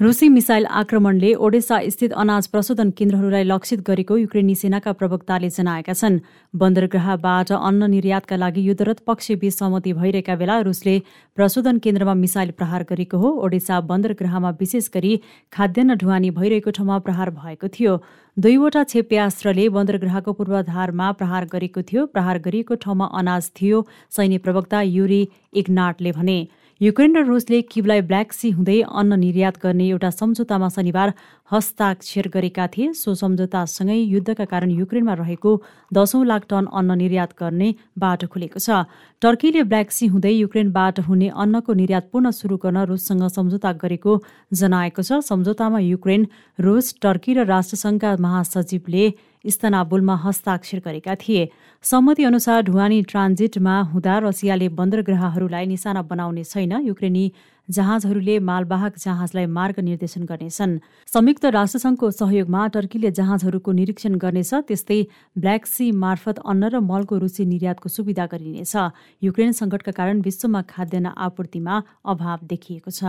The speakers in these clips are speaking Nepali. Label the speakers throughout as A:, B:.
A: रुसी मिसाइल आक्रमणले ओडेसा स्थित अनाज प्रशोधन केन्द्रहरूलाई लक्षित गरेको युक्रेनी सेनाका प्रवक्ताले जनाएका छन्। बन्दरगाहबाट अन्न निर्यातका लागि युद्धरत पक्षबीच सहमति भइरहेका बेला रुसले प्रशोधन केन्द्रमा मिसाइल प्रहार गरेको हो। ओडेसा बन्दरगाहमा विशेष गरी खाद्यान्न ढुवानी भइरहेको ठाउँमा प्रहार भएको थियो। दुईवटा क्षेप्यास्त्रले बन्दरगाहको पूर्वाधारमा प्रहार गरेको थियो। प्रहार गरिएको ठाउँमा अनाज थियो सैन्य प्रवक्ता युरी इग्नाटले भने। युक्रेन र रुसले किबलाई ब्ल्याक सी हुँदै अन्न निर्यात गर्ने एउटा सम्झौतामा शनिबार हस्ताक्षर गरेका थिए। सो सम्झौतासँगै युद्धका कारण युक्रेनमा रहेको दसौँ लाख टन अन्न निर्यात गर्ने बाटो खुलेको छ। टर्कीले ब्ल्याक सी हुँदै युक्रेनबाट हुने अन्नको निर्यात पुनः सुरु गर्न रुससँग सम्झौता गरेको जनाएको छ। सम्झौतामा युक्रेन रुस टर्की र राष्ट्रसङ्घका महासचिवले इस्तनाबुलमा हस्ताक्षर गरेका थिए। सहमति अनुसार ढुवानी ट्रान्जिटमा हुँदा रसियाले बन्दरग्राहहरूलाई निशाना बनाउने छैन। युक्रेनी जहाजहरूले मालवाहक जहाजलाई मार्ग निर्देशन गर्नेछन्। संयुक्त राष्ट्रसङ्घको सहयोगमा टर्कीले जहाजहरूको निरीक्षण गर्नेछ। त्यस्तै ब्ल्याक सी मार्फत अन्न र मलको रुसी निर्यातको सुविधा गरिनेछ। युक्रेन सङ्कटका कारण विश्वमा खाद्यान्न आपूर्तिमा अभाव देखिएको छ।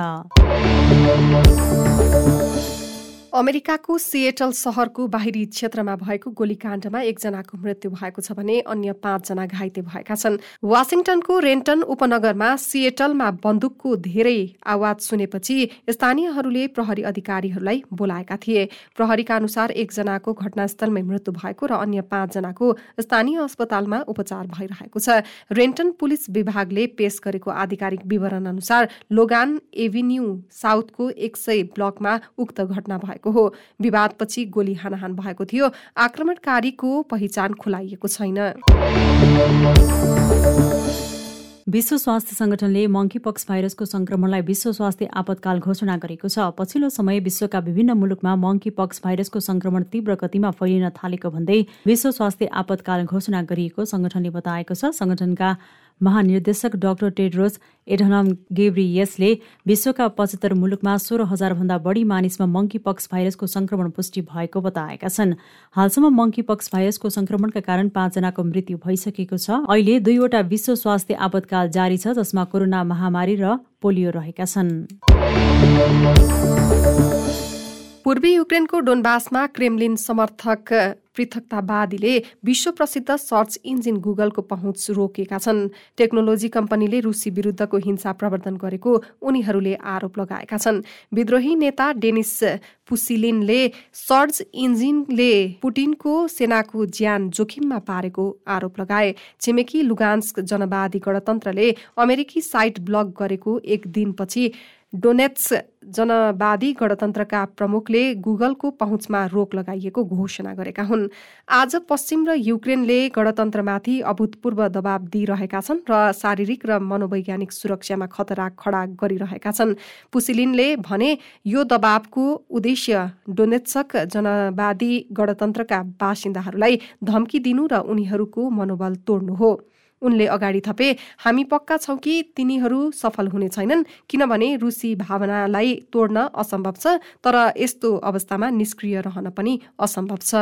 B: अमेरिकाको सिएटल सहरको बाहिरी क्षेत्रमा भएको गोलीकाण्डमा एकजनाको मृत्यु भएको छ भने अन्य पाँचजना घाइते भएका छन्। वासिङटनको रेन्टन उपनगरमा सिएटलमा बन्दुकको धेरै आवाज सुनेपछि स्थानीयहरूले प्रहरी अधिकारीहरूलाई बोलाएका थिए। प्रहरीका अनुसार एकजनाको घटनास्थलमै मृत्यु भएको र अन्य पाँचजनाको स्थानीय अस्पतालमा उपचार भइरहेको छ। रेन्टन पुलिस विभागले पेश गरेको आधिकारिक विवरण अनुसार लोगान एभिन्यू साउथको एक सय ब्लकमा उक्त घटना भएको भएको हो। विवादपछि गोली हानाहान भएको थियो। आक्रमणकारीको पहिचान खुलाइएको छैन।
A: विश्व स्वास्थ्य संगठनले मङ्कीपक्स भाइरसको संक्रमणलाई विश्व स्वास्थ्य आपतकाल घोषणा गरेको छ। पछिल्लो समय विश्वका विभिन्न मुलुकमा मङ्कीपक्स भाइरसको संक्रमण तीव्र गतिमा फैलिन थालेको भन्दै विश्व स्वास्थ्य आपतकाल घोषणा गरिएको संगठनले बताएको छ। संगठनका महानिर्देशक डाक्टर टेड्रोस एडहनम गेब्रियसले विश्वका पचहत्तर मुलुकमा सोह्र हजारभन्दा बढी मानिसमा मङ्की पक्स भाइरसको संक्रमण पुष्टि भएको बताएका छन्। हालसम्म मङ्की पक्स भाइरसको संक्रमणका कारण पाँचजनाको मृत्यु भइसकेको छ। अहिले दुईवटा विश्व स्वास्थ्य आपतकाल जारी छ जसमा कोरोना महामारी र पोलियो रहेका छन्।
B: पूर्वी युक्रेनको डोनबासमा क्रेमलिन समर्थक पृथकतावादीले विश्व प्रसिद्ध सर्च इन्जिन गुगलको पहुँच रोकेका छन्। टेक्नोलोजी कम्पनीले रुसी विरुद्धको हिंसा प्रवर्धन गरेको उनीहरूले आरोप लगाएका छन्। विद्रोही नेता डेनिस पुसिलिनले सर्च इन्जिनले पुटिनको सेनाको ज्यान जोखिममा पारेको आरोप लगाए। छिमेकी लुगान्स्क जनवादी गणतन्त्रले अमेरिकी साइट ब्लक गरेको एक दिनपछि डोनेट्स जनवादी गणतन्त्रका प्रमुखले गुगलको पहुँचमा रोक लगाइएको घोषणा गरेका हुन्। आज पश्चिम र युक्रेनले गणतन्त्रमाथि अभूतपूर्व दबाव दिइरहेका छन् र शारीरिक र मनोवैज्ञानिक सुरक्षामा खतरा खडा गरिरहेका छन्। पुसिलिनले भने यो दबावको उद्देश्य डोनेट्सक जनवादी गणतन्त्रका बासिन्दाहरूलाई धम्की दिनु र उनीहरूको मनोबल तोड्नु हो। उनले अगाडि थपे हामी पक्का छौँ कि तिनीहरू सफल हुने छैनन्? किनभने रुसी भावनालाई तोड्न असम्भव छ तर यस्तो अवस्थामा निष्क्रिय रहन पनि असम्भव छ।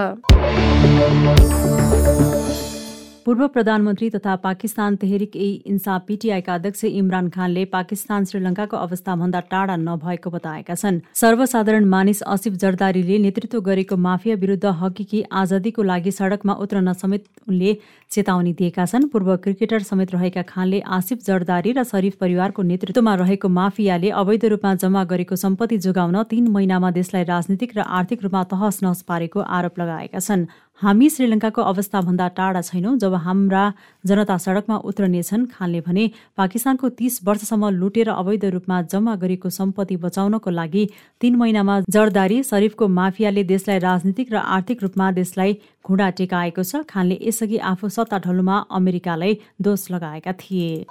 A: पूर्व प्रधानमन्त्री तथा पाकिस्तान तेहरिक ए इन्साफ पीटीआईका अध्यक्ष इमरान खानले पाकिस्तान श्रीलङ्काको अवस्थाभन्दा टाढा नभएको बताएका छन्। सर्वसाधारण मानिस असिफ जरदारीले नेतृत्व गरेको माफिया विरुद्ध हकीकी आजादीको लागि सडकमा उत्रन समेत उनले चेतावनी दिएका छन्। पूर्व क्रिकेटर समेत रहेका खानले आसिफ जरदारी र शरीफ परिवारको नेतृत्वमा रहेको माफियाले अवैध रूपमा जम्मा गरेको सम्पत्ति जोगाउन तीन महिनामा देशलाई राजनीतिक र आर्थिक रूपमा तहस नहस पारेको आरोप लगाएका छन्। हामी श्रीलङ्काको अवस्थाभन्दा टाढा छैनौँ जब हाम्रा जनता सडकमा उत्रनेछन् खानले भने पाकिस्तानको तीस वर्षसम्म लुटेर अवैध रूपमा जम्मा गरेको सम्पत्ति बचाउनको लागि तीन महिनामा जरदारी शरीफको माफियाले देशलाई राजनीतिक र आर्थिक रूपमा देशलाई घुँडा टेकाएको छ। खानले यसअघि आफू सत्ता ढल्नुमा अमेरिकालाई दोष लगाएका थिए।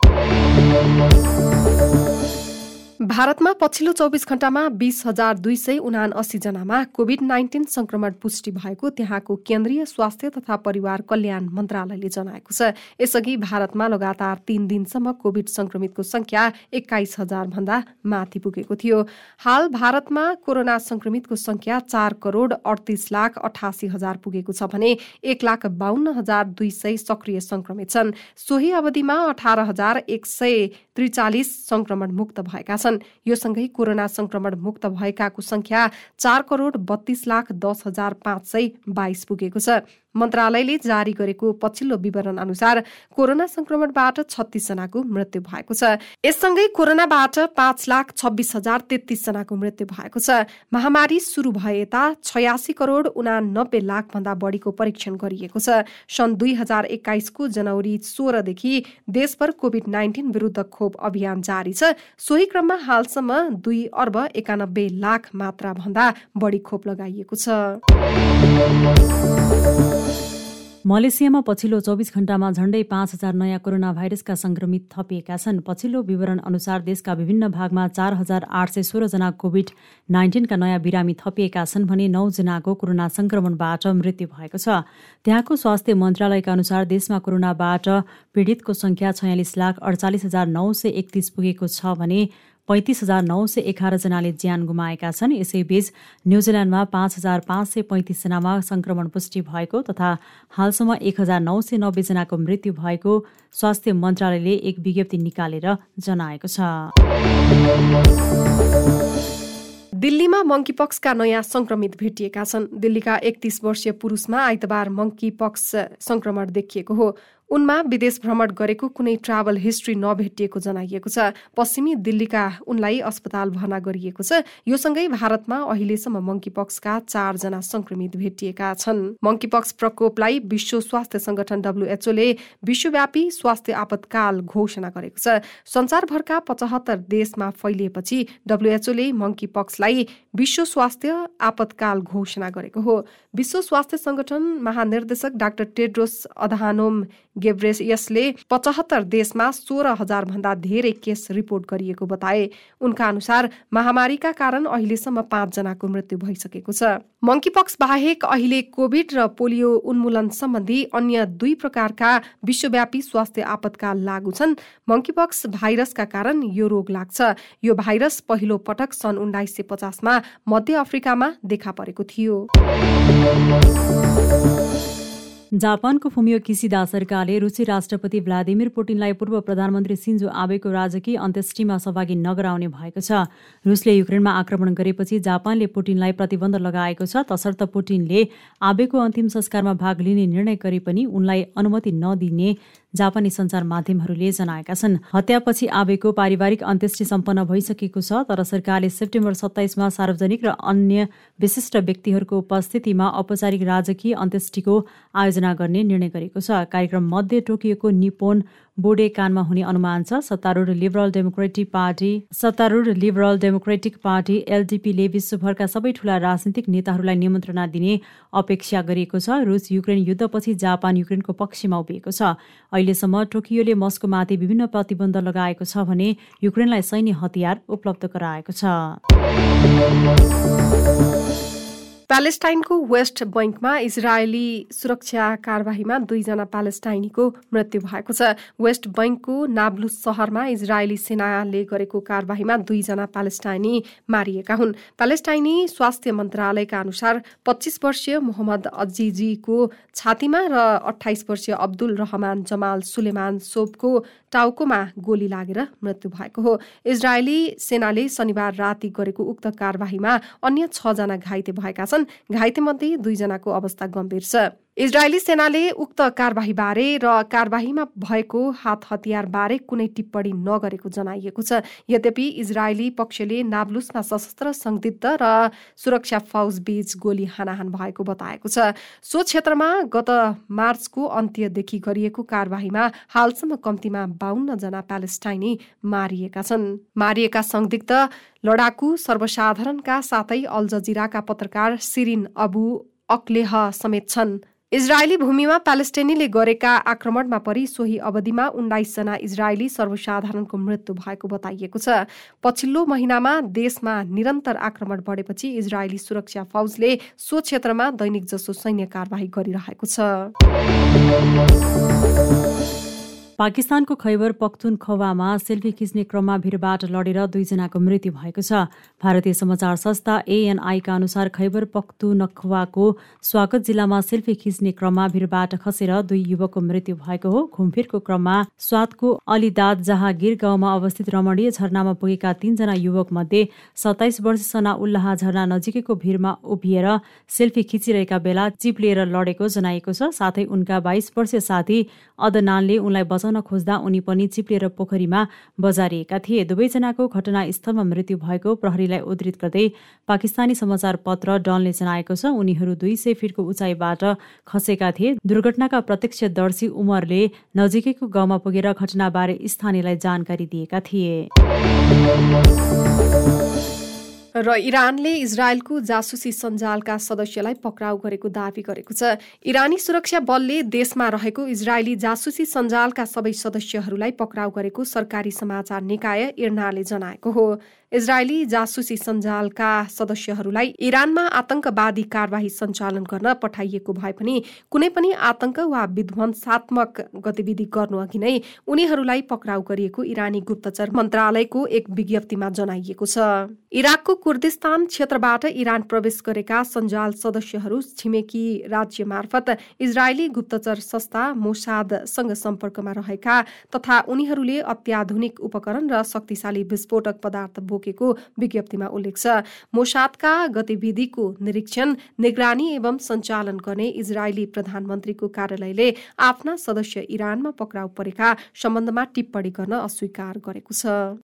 B: भारतमा पछिल्लो चौबिस घण्टामा बिस हजार दुई सय उना अस्सी जनामा कोभिड नाइन्टिन संक्रमण पुष्टि भएको त्यहाँको केन्द्रीय स्वास्थ्य तथा परिवार कल्याण मन्त्रालयले जनाएको छ। यसअघि भारतमा लगातार तीन दिनसम्म कोभिड संक्रमितको संख्या एक्काइस हजार भन्दा माथि पुगेको थियो। हाल भारतमा कोरोना संक्रमितको संख्या चार करोड अडतिस लाख अठासी हजार पुगेको छ भने एक लाख बाहन्न हजार दुई सय सक्रिय संक्रमित छन्। सोही अवधिमा अठार हजार एक सय त्रिचालिस संक्रमण मुक्त भएका छन्। छन्। यो सँगै कोरोना संक्रमण मुक्त भएकाको संख्या चार करोड बत्तीस लाख दस हजार पाँच सय बाइस पुगेको छ। मन्त्रालयले जारी गरेको पछिल्लो विवरण अनुसार कोरोना संक्रमणबाट छत्तीस जनाको मृत्यु भएको छ। यससँगै कोरोनाबाट पाँच लाख छब्बिस हजार तेत्तिस जनाको मृत्यु भएको छ। महामारी सुरु भए यता छयासी करोड उनानब्बे लाख भन्दा बढीको परीक्षण गरिएको छ। सन् दुई हजार एक्काइसको जनवरी सोह्रदेखि देशभर कोभिड नाइन्टिन विरुद्ध खोप अभियान जारी छ। सोही क्रममा हालसम्म दुई अर्ब एकानब्बे लाख मात्रा भन्दा बढी खोप लगाइएको छ।
A: मलेसियामा पछिल्लो चौबिस घण्टामा झण्डै पाँच हजार नयाँ कोरोना भाइरसका संक्रमित थपिएका छन्। पछिल्लो विवरण अनुसार देशका विभिन्न भागमा चार हजार आठ सय सोह्रजना कोभिड नाइन्टिनका नयाँ बिरामी थपिएका छन् भने नौजनाको कोरोना संक्रमणबाट मृत्यु भएको छ। त्यहाँको स्वास्थ्य मन्त्रालयका अनुसार देशमा कोरोनाबाट पीडितको संख्या छयालिस लाख अडचालिस हजार नौ सय एकतिस पुगेको छ भने पैँतिस हजार नौ सय एघारजनाले ज्यान गुमाएका छन्। यसैबीच न्युजिल्यान्डमा पाँच हजार पाँच सय पैँतिसजनामा संक्रमण पुष्टि भएको तथा हालसम्म एक हजार नौ सय नब्बेजनाको मृत्यु भएको स्वास्थ्य मन्त्रालयले एक विज्ञप्ति निकालेर जनाएको छ।
B: दिल्लीमा मङ्कीपक्सका नयाँ संक्रमित भेटिएका छन्। दिल्लीका एकतिस वर्षीय पुरुषमा आइतबार मङ्कीपक्स संक्रमण देखिएको हो। उनमा विदेश भ्रमण गरेको कुनै ट्राभल हिस्ट्री नभेटिएको जनाइएको छ। पश्चिमी दिल्लीका उनलाई अस्पताल भर्ना गरिएको छ। यो सँगै भारतमा अहिलेसम्म मङ्कीपक्सका चारजना संक्रमित भेटिएका छन्। मङ्कीपक्स प्रकोपलाई विश्व स्वास्थ्य संगठन डब्लुएचओले विश्वव्यापी स्वास्थ्य आपतकाल घोषणा गरेको छ। संसारभरका पचहत्तर देशमा फैलिएपछि डब्लुएचओले मङ्कीपक्सलाई विश्व स्वास्थ्य आपतकाल घोषणा गरेको हो। विश्व स्वास्थ्य संगठन महानिर्देशक डाक्टर टेड्रोस अधानोम गेब्रेस यसले पचहत्तर देशमा सोह्र हजार भन्दा धेरै केस रिपोर्ट गरिएको बताए। उनका अनुसार महामारीका कारण अहिलेसम्म पाँचजनाको मृत्यु भइसकेको छ। मङ्कीपक्स बाहेक अहिले कोभिड र पोलियो उन्मूलन सम्बन्धी अन्य दुई प्रकारका विश्वव्यापी स्वास्थ्य आपतकाल लागू छन्। मङ्कीपक्स भाइरसका कारण यो रोग लाग्छ। यो भाइरस पहिलो पटक सन् उन्नाइस सय पचासमा मध्य अफ्रिकामा देखा परेको थियो।
A: जापानको फुमियो किसिदा सरकारले रुसी राष्ट्रपति भ्लादिमिर पुटिनलाई पूर्व प्रधानमन्त्री सिन्जो आबेको राजकीय अन्त्येष्टिमा सहभागी नगराउने भएको छ। रुसले युक्रेनमा आक्रमण गरेपछि जापानले पुटिनलाई प्रतिबन्ध लगाएको छ। तसर्थ पुटिनले आबेको अन्तिम संस्कारमा भाग लिने निर्णय गरे पनि उनलाई अनुमति नदिने जापानी सञ्चार माध्यमहरूले जनाएका छन्। हत्यापछि आबेको पारिवारिक अन्त्येष्टि सम्पन्न भइसकेको छ तर सरकारले सेप्टेम्बर सत्ताइसमा सार्वजनिक र अन्य विशिष्ट व्यक्तिहरूको उपस्थितिमा औपचारिक राजकीय अन्त्येष्टिको आयोजना गर्ने निर्णय गरेको छ। कार्यक्रम मध्ये टोकियोको निपोन बोडेकानमा हुने अनुमान छ। सत्तारूढ लिबरल डेमोक्रेटिक पार्टी सत्तारूढ लिबरल डेमोक्रेटिक पार्टी एलडिपीले विश्वभरका सबै ठूला राजनीतिक नेताहरूलाई निमन्त्रणा दिने अपेक्षा गरिएको छ। रुस युक्रेन युद्धपछि जापान युक्रेनको पक्षमा उभिएको छ। अहिलेसम्म टोकियोले मस्कोमाथि विभिन्न प्रतिबन्ध लगाएको छ भने युक्रेनलाई सैन्य हतियार उपलब्ध गराएको छ।
B: प्यालेस्टाइनको वेस्ट बैङ्कमा इजरायली सुरक्षा कारवाहीमा दुईजना प्यालेस्टाइनीको मृत्यु भएको छ। वेस्ट बैङ्कको नाब्लुस सहरमा इजरायली सेनाले गरेको कारवाहीमा दुईजना प्यालेस्टाइनी मारिएका हुन्। प्यालेस्टाइनी स्वास्थ्य मन्त्रालयका अनुसार पच्चिस वर्षीय मोहम्मद अजिजीको छातीमा र अठाइस वर्षीय अब्दुल रहमान जमाल सुलेमान सोबको टाउकोमा गोली लागेर मृत्यु भएको हो। इजरायली सेनाले शनिबार राति गरेको उक्त कारवाहीमा अन्य छजना घाइते भएका छन्। घाइतेमध्ये दुईजनाको अवस्था गम्भीर छ। इजरायली सेनाले उक्त कारवाहीबारे र कारवाहीमा भएको हात हतियारबारे कुनै टिप्पणी नगरेको जनाइएको छ। यद्यपि इजरायली पक्षले नाब्लुसमा सशस्त्र संदिग्ध र सुरक्षा फौज बीच गोली हानाहान भएको बताएको छ। सो क्षेत्रमा गत मार्चको अन्त्यदेखि गरिएको कारवाहीमा हालसम्म कम्तीमा बाहन्न जना प्यालेस्टाइनी मारिएका छन्। मारिएका संदिग्ध लडाकु सर्वसाधारणका साथै अल जजिराका पत्रकार सिरिन अबु अक्लेह समेत छन्। इजरायली भूमिमा प्यालेस्टेनीले गरेका आक्रमणमा परि सोही अवधिमा उन्नाइसजना इजरायली सर्वसाधारणको मृत्यु भएको बताइएको छ। पछिल्लो महिनामा देशमा निरन्तर आक्रमण बढेपछि इजरायली सुरक्षा फौजले सो क्षेत्रमा दैनिक जसो सैन्य कारवाही गरिरहेको छ।
A: पाकिस्तानको खैबर पख्तुनखवामा सेल्फी खिच्ने क्रममा भिडबाट लडेर दुईजनाको मृत्यु भएको छ। भारतीय समाचार संस्था एएनआईका अनुसार खैबर पख्तुनखवाको स्वागत जिल्लामा सेल्फी खिच्ने क्रममा भिडबाट खसेर दुई युवकको मृत्यु भएको हो। घुमफिरको क्रममा स्वादको अलिदाद जहागिर गाउँमा अवस्थित रमणीय झरनामा पुगेका तीनजना युवक मध्ये सत्ताइस वर्ष सना उल्लाह झरना नजिकैको भिरमा उभिएर सेल्फी खिचिरहेका बेला चिप्लिएर लडेको जनाइएको छ। साथै उनका बाइस वर्षीय साथी अदनानले उनलाई बचाउन खोज्दा उनी पनि चिप्लिएर पोखरीमा बजारिएका थिए। दुवैजनाको घटनास्थलमा मृत्यु भएको प्रहरीलाई उद्धित गर्दै पाकिस्तानी समाचार पत्र डनले जनाएको छ उनीहरू दुई सय फिटको उचाइबाट खसेका थिए। दुर्घटनाका प्रत्यक्षदर्शी उमरले नजिकैको गाउँमा पुगेर घटनाबारे स्थानीयलाई जानकारी दिएका थिए।
B: र इरानले इजरायलको जासुसी सञ्जालका सदस्यलाई पक्राउ गरेको दावी गरेको छ। इरानी सुरक्षा बलले देशमा रहेको इजरायली जासुसी सञ्जालका सबै सदस्यहरूलाई पक्राउ गरेको सरकारी समाचार निकाय इर्नाले जनाएको हो। इजरायली जासुसी सञ्जालका सदस्यहरूलाई इरानमा आतंकवादी कारवाही सञ्चालन गर्न पठाइएको भए पनि कुनै पनि आतंक वा विध्वंसात्मक गतिविधि गर्नु अघि नै उनीहरूलाई पक्राउ गरिएको इरानी गुप्तचर मन्त्रालयको एक विज्ञप्तिमा जनाइएको छ। इराकको कुर्दिस्तान क्षेत्रबाट इरान प्रवेश गरेका सञ्जाल सदस्यहरू छिमेकी राज्य मार्फत इजरायली गुप्तचर संस्था मोसादसँग सम्पर्कमा रहेका तथा उनीहरूले अत्याधुनिक उपकरण र शक्तिशाली विस्फोटक पदार्थ बोकेको विज्ञप्तिमा उल्लेख छ। मोसादका गतिविधिको निरीक्षण निगरानी एवं सञ्चालन गर्ने इजरायली प्रधानमन्त्रीको कार्यालयले आफ्ना सदस्य इरानमा पक्राउ परेका सम्बन्धमा टिप्पणी गर्न अस्वीकार गरेको छ।